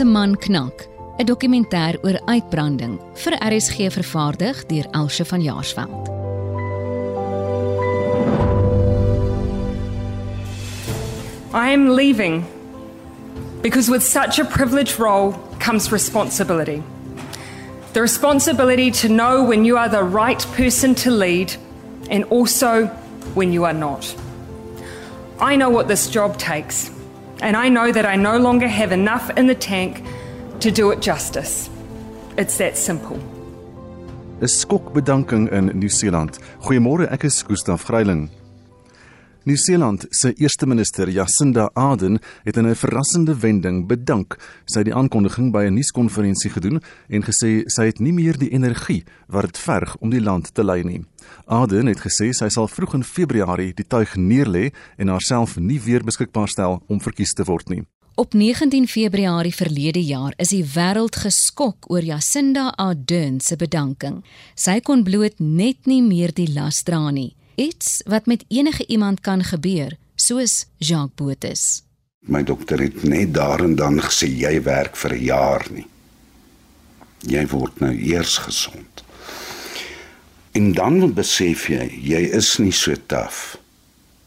'n man knak, 'n dokumentêr oor uitbranding vir RSG vervaardig deur Elsje van Jaarsveld. I am leaving because with such a privileged role comes responsibility. The responsibility to know when you are the right person to lead and also when you are not. I know what this job takes, and I know that I no longer have enough in the tank to do it justice. It's that simple. 'n Skokbedanking in Nieu-Seeland. Goeiemôre, ek is Gustaf Greiling. Nieu-Seeland se eerste minister Jacinda Ardern het in 'n verrassende wending bedank. Sy het die aankondiging by 'n nuuskonferensie gedoen en gesê sy het nie meer die energie wat dit verg om die land te lei nie. Ardern het gesê sy sal vroeg in Februarie die tuig neerlê en haarself nie weer beskikbaar stel om verkies te word nie. Op 19 Februarie verlede jaar is die wêreld geskok oor Jacinda Ardern se bedanking. Sy kon bloot net nie meer die las dra nie iets wat met enige iemand kan gebeur, soos Jacques Botus. My dokter het net daar en dan gesê jy werk vir 'n jaar nie. Jy word nou eers gesond. En dan besef jy jy is nie so taaf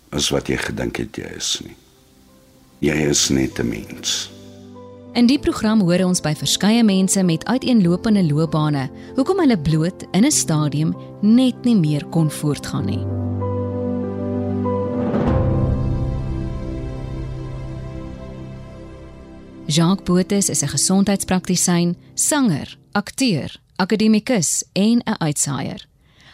as wat jy gedink het jy is nie. Jy is net 'n mens. In die program hoor ons by verskeie mense met uiteenlopende loopbane hoekom hulle bloot in 'n stadium net nie meer kon voortgaan nie. Jacques Botes is 'n gesondheidspraktisyn, sanger, akteur, akademikus en 'n uitsaaier.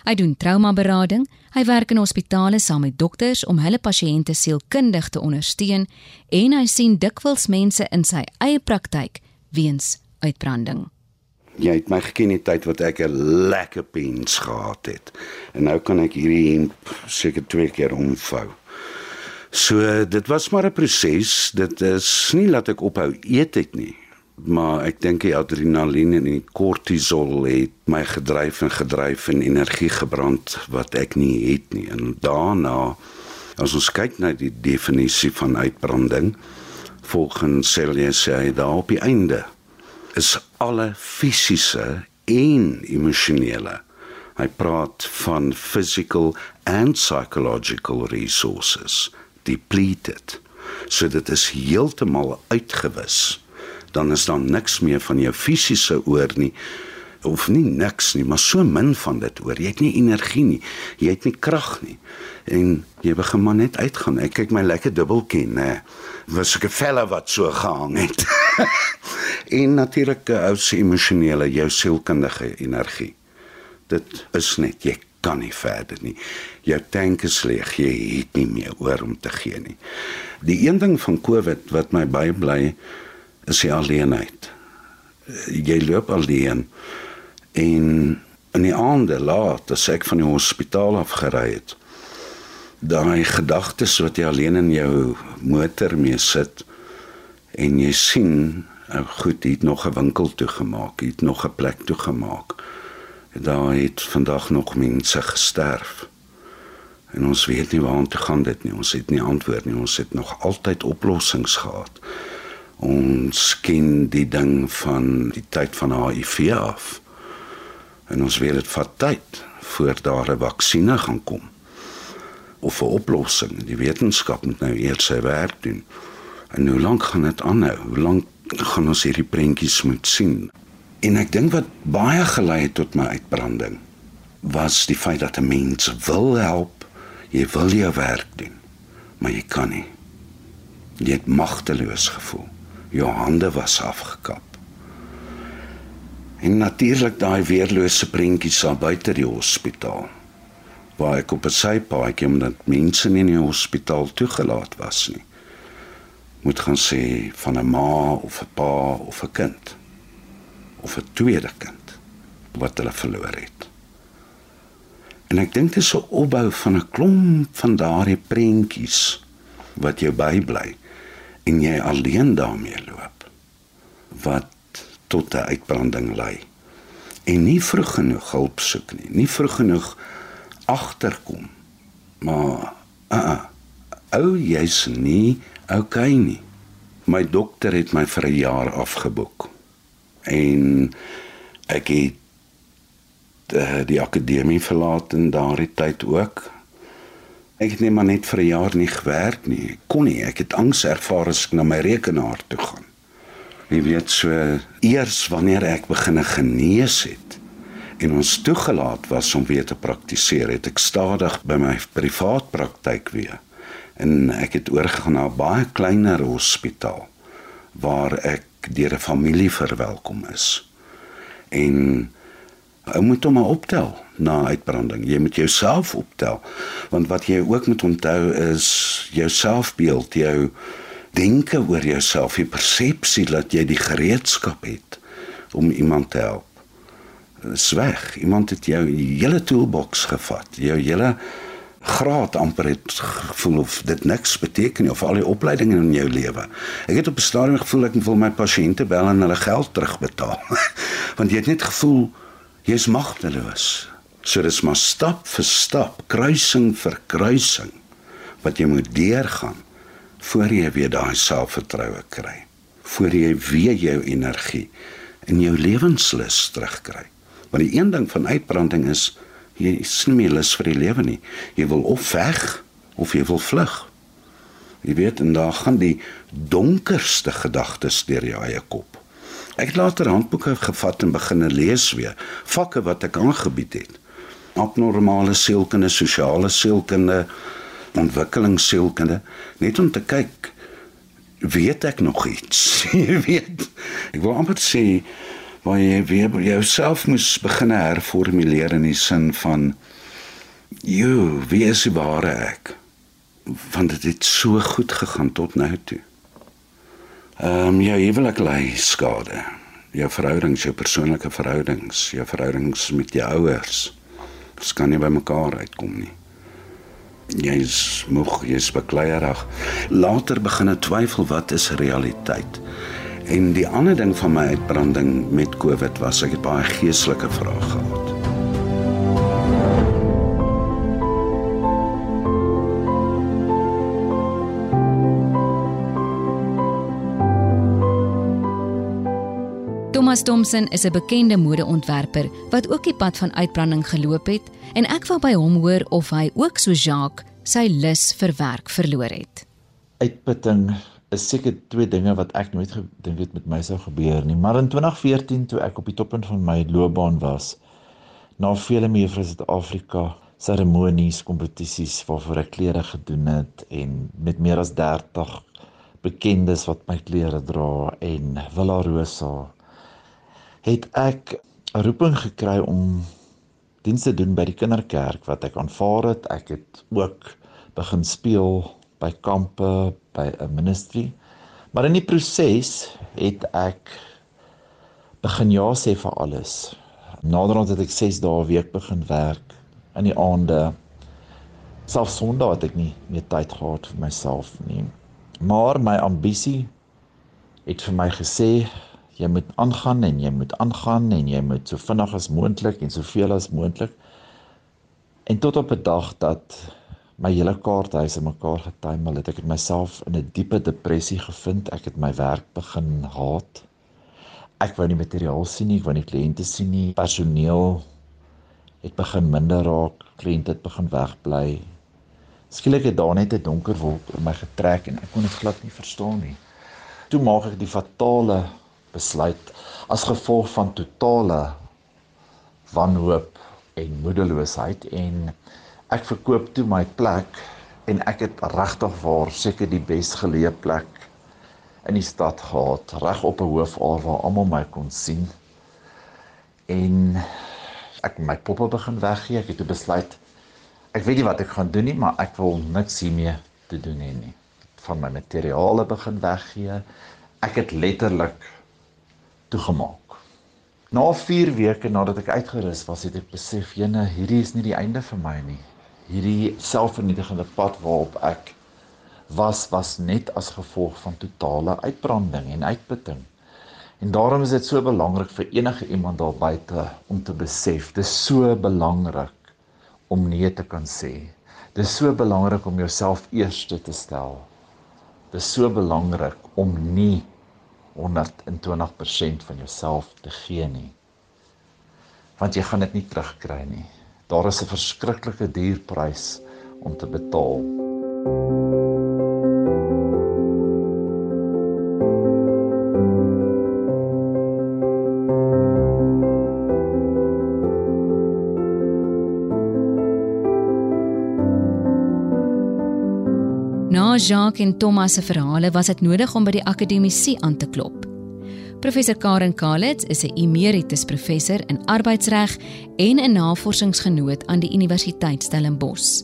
Hy doen traumaberading, hy werk in hospitale saam met dokters om hulle pasiënte sielkundig te ondersteun en hy sien dikwels mense in sy eie praktyk weens uitbranding. Jy het my geken die tyd wat ek 'n lekker pens gehad het. En nou kan ek hierdie hemp seker twee keer omvou. So dit was maar 'n proses. Dit is nie dat ek ophou eet het nie maar ek dink die adrenalien en die kortisol het my gedryf en gedryf en energie gebrand wat ek nie het nie en daarna as ons kyk na die definisie van uitbranding volgens Celius sê daar op die einde is alle fisiese en emosionele hy praat van physical and psychological resources depleted so dit is heeltemal uitgewis dan is daar niks meer van jou fisiese oor nie of nie niks nie, maar so min van dit oor. Jy het nie energie nie. Jy het nie krag nie. En jy begin maar net uitgaan. Ek kyk my lekker dubbeltjie, nê. Was 'n felle wat so gehang het. en natuurlik ou se emosionele, jou sielkundige energie. Dit is net jy kan nie verder nie. Jou tank is leeg. Jy het nie meer oor om te gee nie. Die een ding van COVID wat my baie bly is die alleenheid. Jy loop alleen en in die aande laat as ek van die hospitaal af gery het, daai gedagtes wat jy alleen in jou motor mee sit en jy sien, ou goed, het nog 'n winkel toegemaak, jy het nog 'n plek toegemaak. Daar het vandag nog mense gesterf. En ons weet nie waar om te gaan dit nie. Ons het nie antwoord nie. Ons het nog altyd oplossings gehad. Ons ken die ding van die tyd van HIV af. En ons weet dit vat tyd voor daar 'n vaksinne gaan kom of 'n oplossing. Die wetenskap moet nou eers sy werk doen. En hoe lank gaan dit aanhou? Hoe lank gaan ons hierdie prentjies moet sien? En ek dink wat baie gelei het tot my uitbranding was die feit dat 'n mens wil help, jy wil jou werk doen, maar jy kan nie. Jy het magteloos gevoel jou hande was afgekap. En natuurlik daai weerlose prentjies daar buite die hospitaal. Waar ek op 'n sypaadjie omdat mense nie in die hospitaal toegelaat was nie. Moet gaan sê van 'n ma of 'n pa of 'n kind of 'n tweede kind wat hulle verloor het. En ek dink dit is 'n opbou van 'n klomp van daardie prentjies wat jou bybly en jy alleen daarmee loop wat tot 'n uitbranding lei en nie vroeg genoeg hulp soek nie nie vroeg genoeg agterkom maar uh, uh ou jy's nie okay nie My dokter het my vir 'n jaar afgeboek. En ek het uh, die akademie verlaat in daardie tyd ook. Ek het net maar net vir 'n jaar nie gewerk nie. Ek kon nie. Ek het angs ervaar as ek na my rekenaar toe gaan. Jy weet so eers wanneer ek begine genees het en ons toegelaat was om weer te praktiseer, het ek stadig by my privaat praktyk weer. En ek het oorgegaan na 'n baie kleiner hospitaal waar ek deur 'n familie verwelkom is. En Ou moet hom maar optel na uitbranding. Jy moet jouself optel. Want wat jy ook moet onthou is jou selfbeeld, jou denke oor jouself, die persepsie dat jy die gereedskap het om iemand te help. Sweg, iemand het jou hele toolbox gevat. Jou hele graad amper het gevoel of dit niks beteken nie of al die opleidings in jou lewe. Ek het op 'n stadium gevoel ek wil my pasiënte bel en hulle geld terugbetaal. Want jy het net gevoel Jy's magteloos. So dis maar stap vir stap, kruising vir kruising wat jy moet deurgaan voor jy weer daai selfvertroue kry. Voor jy weer jou energie en jou lewenslus terugkry. Want die een ding van uitbranding is jy is nie meer lus vir die lewe nie. Jy wil of veg of jy wil vlug. Jy weet en daar gaan die donkerste gedagtes deur jou eie kop. Ek het later handboeke gevat en begine lees weer, vakke wat ek aangebied het. Abnormale sielkunde, sosiale sielkunde, ontwikkelingssielkunde, net om te kyk weet ek nog iets. Jy weet. Ek wil amper sê waar jy weer jouself moet begin herformuleer in die sin van jy, wie is ware ek? Want dit het so goed gegaan tot nou toe. Ehm um, jou huwelik ly skade. Jou verhoudings, jou persoonlike verhoudings, jou verhoudings met jou ouers. Dit kan nie by mekaar uitkom nie. Jy's moeg, jy's bekleierig. Later begin ek twyfel wat is realiteit. En die ander ding van my uitbranding met COVID was ek het baie geestelike vrae gehad. Thomas Thomson is 'n bekende modeontwerper wat ook die pad van uitbranding geloop het en ek wou by hom hoor of hy ook so Jacques sy lus vir werk verloor het. Uitputting is seker twee dinge wat ek nooit gedink het met my sou gebeur nie, maar in 2014 toe ek op die toppunt van my loopbaan was, na vele mevrou Suid-Afrika seremonies, kompetisies waarvoor ek klere gedoen het en met meer as 30 bekendes wat my klere dra en Villa Rosa het ek 'n roeping gekry om dienste doen by die kinderkerk wat ek aanvaar het. Ek het ook begin speel by kampe by 'n ministry. Maar in die proses het ek begin ja sê vir alles. Naderhand het ek 6 dae 'n week begin werk in die aande. Selfs Sondag het ek nie meer tyd gehad vir myself nie. Maar my ambisie het vir my gesê jy moet aangaan en jy moet aangaan en jy moet so vinnig as moontlik en soveel as moontlik. En tot op 'n dag dat my hele kaarthuis in mekaar getuimel het, ek het myself in 'n diepe depressie gevind. Ek het my werk begin haat. Ek wou nie materiaal sien nie, ek wou nie kliënte sien nie. Personeel het begin minder raak, kliënte het begin wegbly. Skielik het daar net 'n donker wolk oor my getrek en ek kon dit glad nie verstaan nie. Toe maak ek die fatale besluit as gevolg van totale wanhoop en moedeloosheid en ek verkoop toe my plek en ek het regtig waar seker die besgeleë plek in die stad gehad reg op 'n hoofaar waar almal my kon sien en ek my poppe begin weggee ek het besluit ek weet nie wat ek gaan doen nie maar ek wil niks hiermee te doen hê nie van my materiale begin weggee ek het letterlik toegemaak. Na 4 weke nadat ek uitgerus was, het ek besef, jene, hierdie is nie die einde vir my nie. Hierdie selfvernietigende pad waarop ek was was net as gevolg van totale uitbranding en uitputting. En daarom is dit so belangrik vir enige iemand daar buite om te besef, dis so belangrik om nee te kan sê. Dis so belangrik om jouself eerste te stel. Dis so belangrik om nie 120% van jouself te gee nie. Want jy gaan dit nie terugkry nie. Daar is 'n verskriklike duur prys om te betaal. Na Jacques en Thomas se verhale was dit nodig om by die akademisie aan te klop. Professor Karen Kalitz is 'n emeritus professor in arbeidsreg en 'n navorsingsgenoot aan die Universiteit Stellenbosch.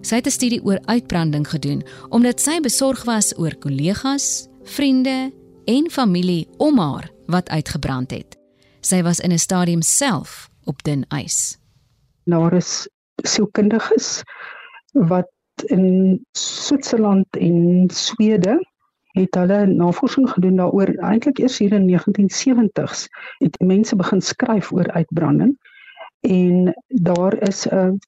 Sy het 'n studie oor uitbranding gedoen omdat sy besorg was oor kollegas, vriende en familie om haar wat uitgebrand het. Sy was in 'n stadium self op dun ys. Daar is sielkundiges wat in Switserland en Swede het hulle navorsing gedoen daaroor eintlik eers hier in 1970s het mense begin skryf oor uitbranding en daar is 'n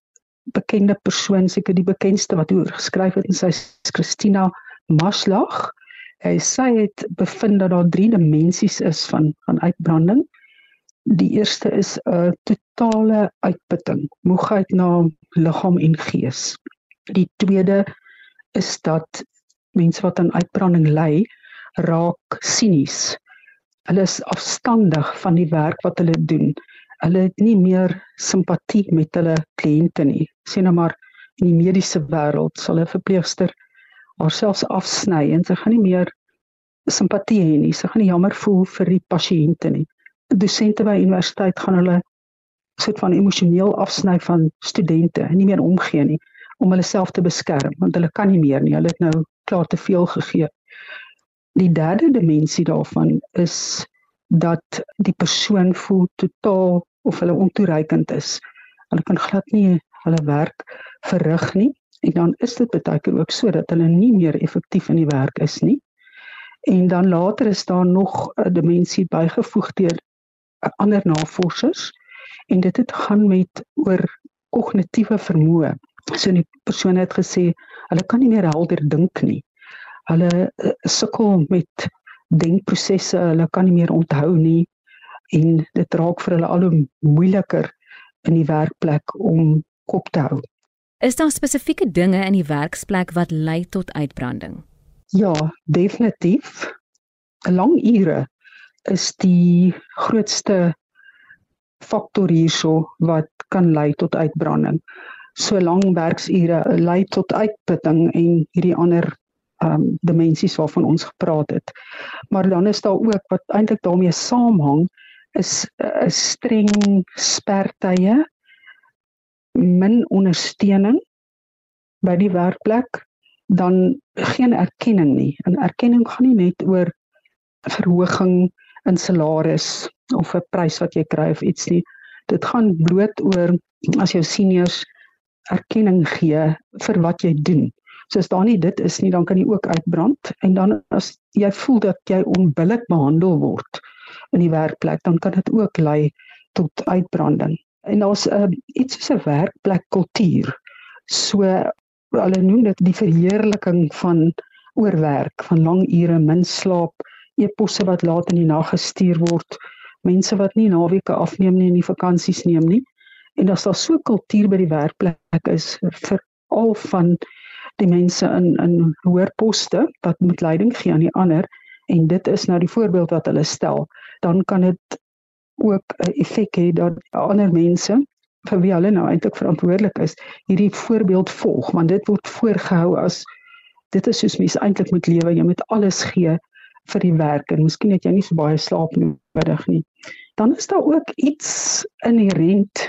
bekende persoon seker die bekendste wat oor geskryf het en sy is Christina Maslach. Hy sê het bevind dat daar drie dimensies is van van uitbranding. Die eerste is 'n totale uitputting, moegheid na liggaam en gees. Die tweede is dat mense wat aan uitbranding ly, raak sinies. Hulle is afstandig van die werk wat hulle doen. Hulle het nie meer simpatie met hulle kliënte nie. Sien nou maar in die mediese wêreld sal 'n verpleegster haarself afsny en sy gaan nie meer simpatie hê nie. Sy gaan nie jammer voel vir die pasiënte nie. Dosente by universiteit gaan hulle soort van emosioneel afsny van studente en nie meer omgee nie om hulle self te beskerm want hulle kan nie meer nie. Hulle het nou klaar te veel gegee. Die derde dimensie daarvan is dat die persoon voel totaal of hulle ontoereikend is. Hulle kan glad nie hulle werk verrig nie en dan is dit baie keer ook so dat hulle nie meer effektief in die werk is nie. En dan later is daar nog 'n dimensie bygevoeg deur ander navorsers en dit het gaan met oor kognitiewe vermoë so die persoon het gesê hulle kan nie meer helder dink nie. Hulle uh, sukkel met denkprosesse, hulle kan nie meer onthou nie en dit raak vir hulle al hoe moeiliker in die werkplek om kop te hou. Is daar spesifieke dinge in die werksplek wat lei tot uitbranding? Ja, definitief. Lang ure is die grootste faktor hierso wat kan lei tot uitbranding so lang werksure lei tot uitputting en hierdie ander ehm um, dimensies waarvan ons gepraat het. Maar dan is daar ook wat eintlik daarmee saamhang is 'n streng spertye min ondersteuning by die werkplek dan geen erkenning nie. En erkenning gaan nie net oor verhoging in salaris of 'n prys wat jy kry of iets nie. Dit gaan bloot oor as jou seniors erkenning gee vir wat jy doen. So as daar nie dit is nie, dan kan jy ook uitbrand en dan as jy voel dat jy onbillik behandel word in die werkplek, dan kan dit ook lei tot uitbranding. En daar's 'n uh, iets soos 'n werkplekkultuur. So hulle noem dit die verheerliking van oorwerk, van lang ure min slaap, eposse wat laat in die nag gestuur word, mense wat nie naweke afneem nie en nie vakansies neem nie en as daar so kultuur by die werkplek is vir al van die mense in in hoër poste wat moet leiding gee aan die ander en dit is nou die voorbeeld wat hulle stel dan kan dit ook 'n effek hê dat ander mense vir wie hulle nou eintlik verantwoordelik is hierdie voorbeeld volg want dit word voorgehou as dit is soos mense eintlik moet lewe jy moet alles gee vir die werk en miskien het jy nie so baie slaap nodig nie. Dan is daar ook iets inherent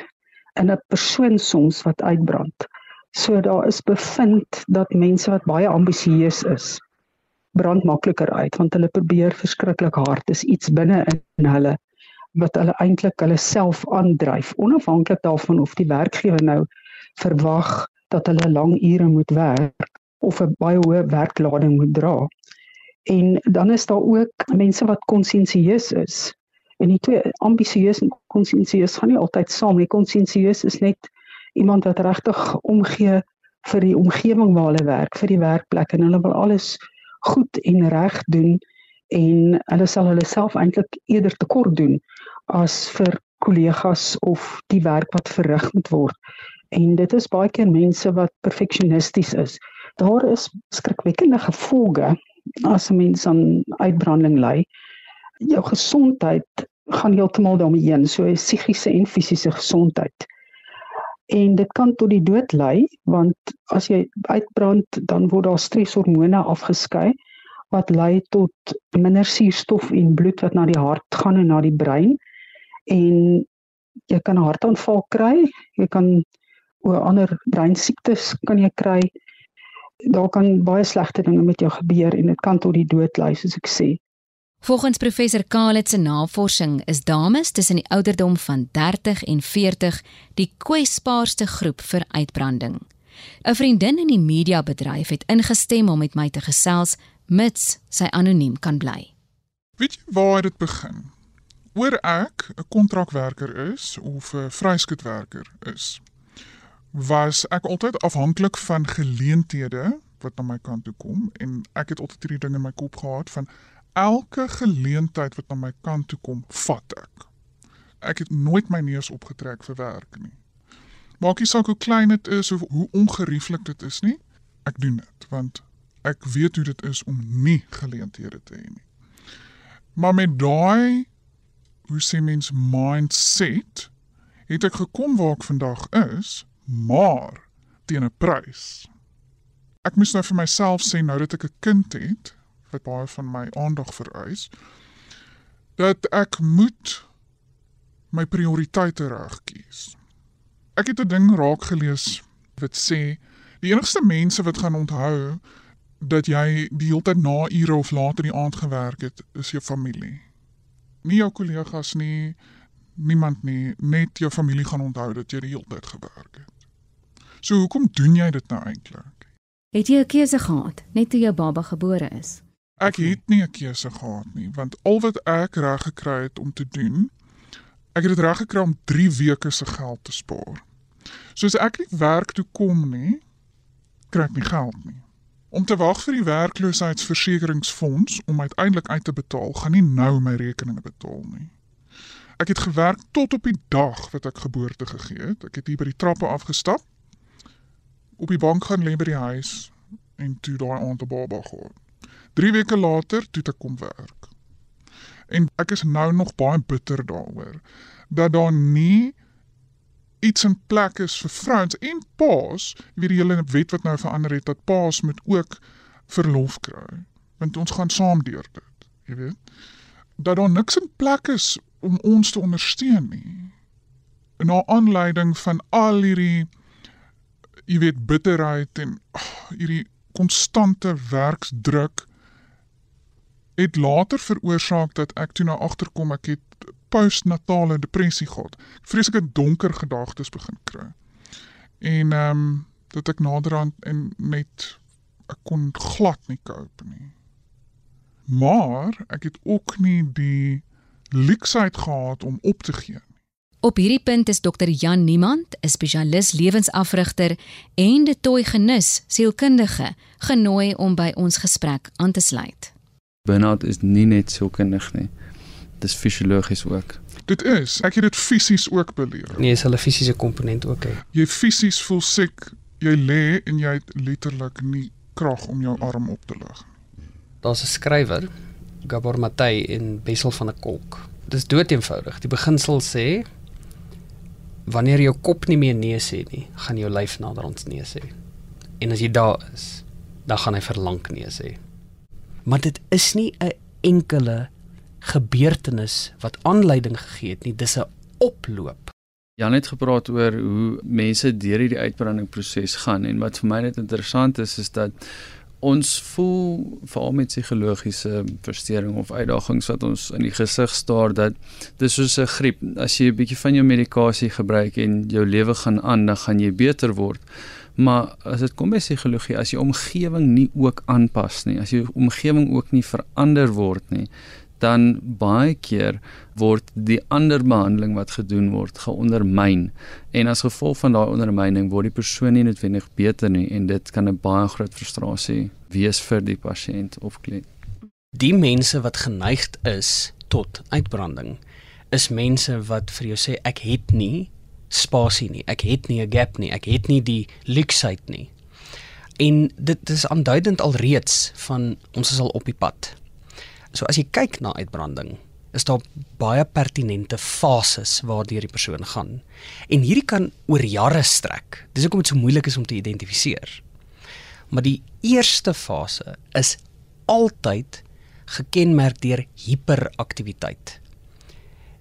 in 'n persoon soms wat uitbrand. So daar is bevind dat mense wat baie ambisieus is, brand makliker uit want hulle probeer verskriklik hard. Dis iets binne in hulle wat hulle eintlik hulle self aandryf onafhanklik daarvan of die werkgewer nou verwag dat hulle lang ure moet werk of 'n baie hoë werklading moet dra. En dan is daar ook mense wat konsinsieus is En die twee ambisieus en konsinsieus gaan nie altyd saam nie. Konsinsieus is net iemand wat regtig omgee vir die omgewing waar hulle werk, vir die werkplek en hulle wil alles goed en reg doen en hulle sal hulle self eintlik eerder tekort doen as vir kollegas of die werk wat verrig moet word. En dit is baie keer mense wat perfeksionisties is. Daar is skrikwekkende gevolge as 'n mens aan uitbranding ly. Jou gesondheid gaan heeltemal daarmee heen, so psigiese en fisiese gesondheid. En dit kan tot die dood lei want as jy uitbrand, dan word daar streshormone afgeskei wat lei tot minder suurstof en bloed wat na die hart gaan en na die brein en jy kan 'n hartaanval kry, jy kan oor ander breinsiektes kan jy kry. Daar kan baie slegte dinge met jou gebeur en dit kan tot die dood lei soos ek sê. Volgens professor Khalid se navorsing is dames tussen die ouderdom van 30 en 40 die kwesbaarste groep vir uitbranding. 'n Vriendin in die mediabedryf het ingestem om met my te gesels mits sy anoniem kan bly. Weet jy waar dit begin? oor ek 'n kontrakwerker is of 'n vryskutwerker is, was ek altyd afhanklik van geleenthede wat na my kant toe kom en ek het altyd hierdie ding in my kop gehad van elke geleentheid wat na my kant toe kom, vat ek. Ek het nooit my neus opgetrek vir werk nie. Maak nie saak hoe klein dit is of hoe ongerieflik dit is nie, ek doen dit want ek weet hoe dit is om nie geleenthede te hê nie. Maar met daai hoe sê mens mindset het ek gekom waar ek vandag is, maar teen 'n prys. Ek moes nou vir myself sê nou dat ek 'n kind het wat baie van my aandag vereis, dat ek moet my prioriteite reg kies. Ek het 'n ding raak gelees wat sê die enigste mense wat gaan onthou dat jy die hele tyd na ure of laat in die aand gewerk het, is jou familie nie jou kollegas nie, niemand nie, net jou familie gaan onthou dat jy die hele tyd gewerk het. So hoekom doen jy dit nou eintlik? Het jy 'n keuse gehad net toe jou baba gebore is? Ek het nie 'n keuse gehad nie, want al wat ek reg gekry het om te doen, ek het dit reg gekry om 3 weke se geld te spaar. So as ek nie werk toe kom nie, kry ek nie geld nie. Om te wag vir die werkloosheidsversekeringsfonds om uiteindelik uit te betaal, gaan nie nou my rekeninge betaal nie. Ek het gewerk tot op die dag wat ek geboorte gegee het. Ek het hier by die trappe afgestap. Op die bank gaan lê by die huis en toe daai aand 'n baba gehad. 3 weke later toe ek kom werk. En ek is nou nog baie bitter daaroor dat daar nie iets in plek is vir vrouens en paas, wie die hele wet wat nou verander het dat paas moet ook verlof kry. Want ons gaan saam deur dit, jy weet. Dat daar niks in plek is om ons te ondersteun nie. En na aanleiding van al hierdie jy weet bitterheid en oh, hierdie konstante werksdruk het later veroorsaak dat ek toe na agterkom ek het postnatale depressie gehad. Vreeslike donker gedagtes begin kry. En ehm um, dat ek naderhand en net ek kon glad nie koop nie. Maar ek het ook nie die luksheid gehad om op te gee. Op hierdie punt is dokter Jan Niemand, 'n spesialis lewensafrigter en de toy genis sielkundige, genooi om by ons gesprek aan te sluit. Burnout is nie net sielkundig nie dis fisiologies ook. Dit is. Ek het dit fisies ook beleef. Nee, is hulle fisiese komponent ook hè. Jy fisies voel siek, jy lê en jy het letterlik nie krag om jou arm op te lig. Daar's 'n skrywer, Gabor Maté in Bessel van 'n Kolk. Dit is dood eenvoudig. Die beginsel sê wanneer jou kop nie meer nee sê nie, gaan jou lyf nader ons nee sê. En as jy daar is, dan gaan hy verlang nee sê. Maar dit is nie 'n enkele gebeurtenis wat aanleiding gegee het nie, dis 'n oploop. Jan het gepraat oor hoe mense deur hierdie uitbrandingproses gaan en wat vir my net interessant is is dat ons voel veral met psigologiese verstoring of uitdagings wat ons in die gesig staar dat dis soos 'n griep. As jy 'n bietjie van jou medikasie gebruik en jou lewe gaan aan dan gaan jy beter word maar as dit kom by psigologie as jy omgewing nie ook aanpas nie as jou omgewing ook nie verander word nie dan baie keer word die ander behandeling wat gedoen word geondermyn en as gevolg van daai ondermyning word die persoon nie noodwendig beter nie en dit kan 'n baie groot frustrasie wees vir die pasiënt of kliënt. Die mense wat geneigd is tot uitbranding is mense wat vir jou sê ek het nie spasie nie, ek het nie 'n gap nie, ek het nie die luksheid nie. En dit is aanduidend alreeds van ons is al op die pad. So as jy kyk na uitbranding, is daar baie pertinente fases waardeur die persoon gaan. En hierdie kan oor jare strek. Dis hoekom dit so moeilik is om te identifiseer. Maar die eerste fase is altyd gekenmerk deur hiperaktiwiteit.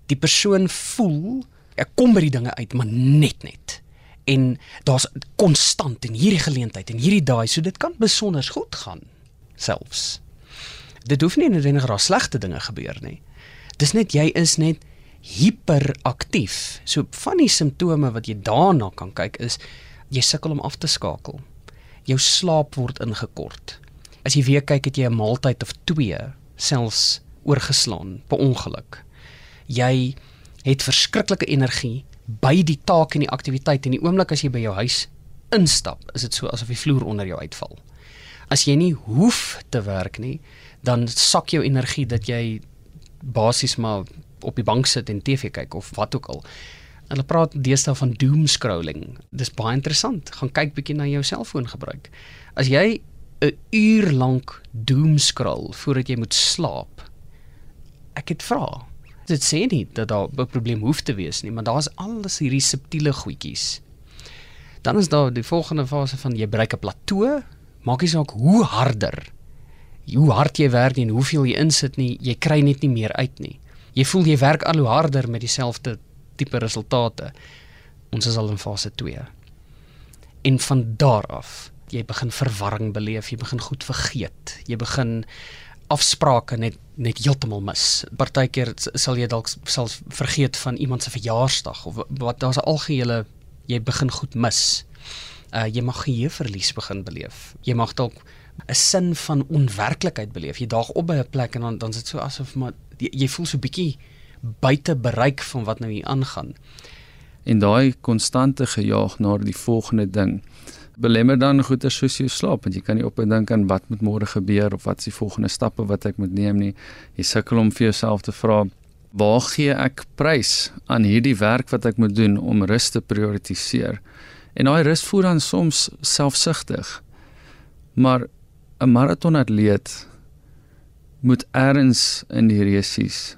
Die persoon voel ek kom by die dinge uit, maar net net. En daar's konstant en hierdie geleentheid en hierdie daai, so dit kan besonder goed gaan selfs. Dit hoef nie noodwendig daar slegte dinge gebeur nie. Dis net jy is net hiperaktief. So van die simptome wat jy daarna kan kyk is jy sukkel om af te skakel. Jou slaap word ingekort. As jy weer kyk het jy 'n maaltyd of 2 selfs oorgeslaan per ongeluk. Jy het verskriklike energie by die taak en die aktiwiteit en die oomblik as jy by jou huis instap, is dit so asof die vloer onder jou uitval. As jy nie hoef te werk nie, dan sak jou energie dat jy basies maar op die bank sit en TV kyk of wat ook al. Hulle praat deesdae van doom scrolling. Dis baie interessant. Gaan kyk bietjie na jou selfoon gebruik. As jy 'n uur lank doom scroll voordat jy moet slaap. Ek het vra. Dit sê nie dat daar 'n probleem hoef te wees nie, maar daar's alles hierdie subtiele goedjies. Dan is daar die volgende fase van jy bereik 'n plateau, maak nie saak hoe harder hoe hard jy werk en hoeveel jy insit nie, jy kry net nie meer uit nie. Jy voel jy werk al hoe harder met dieselfde tipe resultate. Ons is al in fase 2. En van daar af, jy begin verwarring beleef, jy begin goed vergeet. Jy begin afsprake net net heeltemal mis. Partykeer sal jy dalk self vergeet van iemand se verjaarsdag of wat daar's 'n algehele jy begin goed mis. Uh jy mag geheueverlies begin beleef. Jy mag dalk 'n sin van onwerklikheid beleef. Jy daag op by 'n plek en dan dan is dit so asof maar jy, jy voel so bietjie buite bereik van wat nou hier aangaan. En daai konstante gejaag na die volgende ding belemmer dan goeie soos jy slaap want jy kan nie op en dink aan wat moet môre gebeur of wat is die volgende stappe wat ek moet neem nie. Jy sukkel om vir jouself te vra waar gee ek prys aan hierdie werk wat ek moet doen om rus te prioritiseer. En daai rus voel dan soms selfsugtig. Maar 'n maratonatleet moet eers in die resies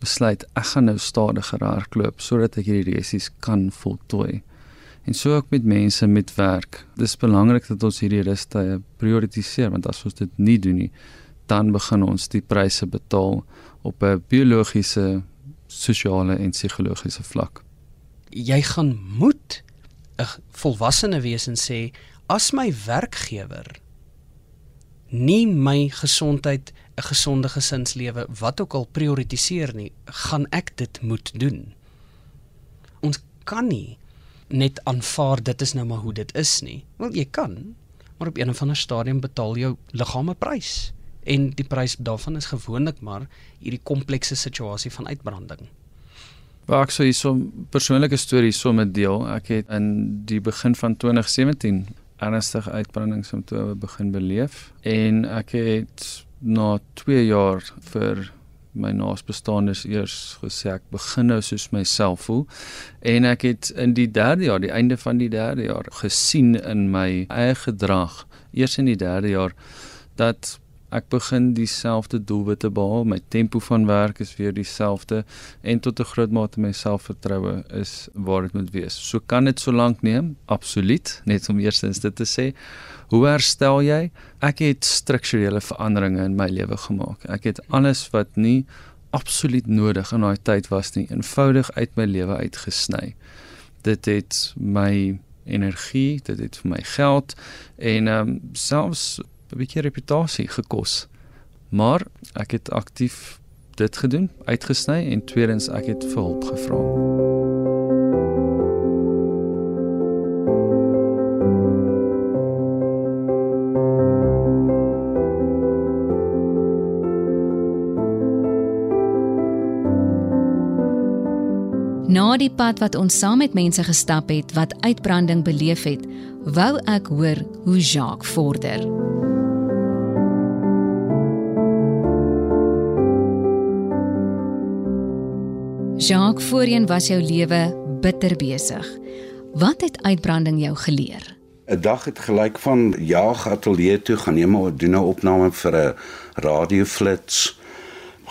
besluit ek gaan nou stadiger hardloop sodat ek hierdie resies kan voltooi. En so ook met mense met werk. Dis belangrik dat ons hierdie rustye prioritiseer want as ons dit nie doen nie, dan begin ons die pryse betaal op 'n biologiese, sosiale en psigologiese vlak. Jy gaan moet 'n volwassene wees en sê as my werkgewer nie my gesondheid, 'n gesonde gesinslewe, wat ook al prioritiseer nie, gaan ek dit moet doen. Ons kan nie net aanvaar dit is nou maar hoe dit is nie. Wel jy kan, maar op 'n of ander stadium betaal jou liggaam 'n prys en die prys daarvan is gewoonlik maar hierdie komplekse situasie van uitbranding. Waar ek sou hierso persoonlike stories sommer deel. Ek het in die begin van 2017 ernstige uitbrandingssimptome begin beleef en ek het na 2 jaar vir my naasbestaandes eers gesê ek begin nou soos myself voel en ek het in die 3de jaar die einde van die 3de jaar gesien in my eie gedrag eers in die 3de jaar dat ek begin dieselfde doelwitte behaal, my tempo van werk is weer dieselfde en tot 'n groot mate my selfvertroue is waar dit moet wees. So kan dit so lank neem, absoluut, net om eerstens dit te sê. Hoe herstel jy? Ek het strukturele veranderinge in my lewe gemaak. Ek het alles wat nie absoluut nodig in daai tyd was nie, eenvoudig uit my lewe uitgesny. Dit het my energie, dit het vir my geld en ehm um, selfs 'n bietjie reputasie gekos. Maar ek het aktief dit gedoen, uitgesny en tweedens ek het vir hulp gevra. Daardie pad wat ons saam met mense gestap het wat uitbranding beleef het, wou ek hoor hoe Jacques vorder. Jacques, voorheen was jou lewe bitter besig. Wat het uitbranding jou geleer? 'n Dag het gelyk van jaag ateljee toe gaan neem 'n doen 'n opname vir 'n radioflits.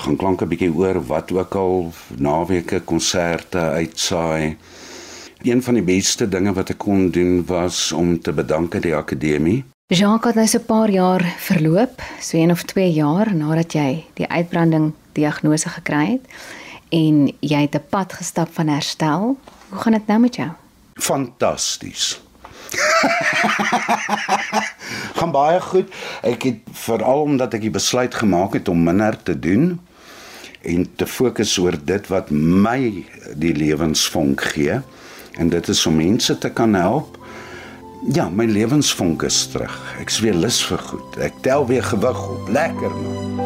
Gaan klank 'n bietjie oor wat ook al naweke konserte uitsaai. Een van die beste dinge wat ek kon doen was om te bedank aan die akademie. Jacques het nou so 'n paar jaar verloop, so 1 of 2 jaar nadat jy die uitbranding diagnose gekry het en jy het 'n pad gestap van herstel. Hoe gaan dit nou met jou? Fantasties. gaan baie goed. Ek het veral omdat ek die besluit gemaak het om minder te doen en te fokus oor dit wat my die lewensvonk gee en dit is om mense te kan help. Ja, my lewensvonk is terug. Ek is weer lus vir goed. Ek tel weer gewig op. Lekker man.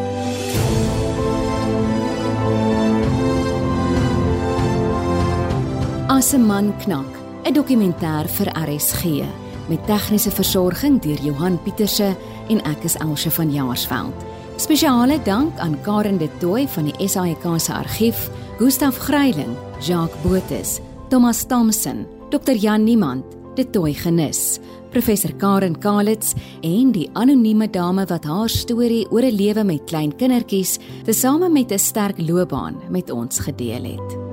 As 'n man knak, 'n dokumentêr vir RSG met tegniese versorging deur Johan Pieterse en ek is Elsje van Jaarsveld. Spesiale dank aan Karen de Tooy van die SAIK se argief, Gustaf Greiling, Jacques Botus, Thomas Thompson, Dr Jan Niemand, de Tooy Genis, Professor Karen Kalitz en die anonieme dame wat haar storie oor 'n lewe met klein kindertjies, tesame met 'n sterk loopbaan met ons gedeel het.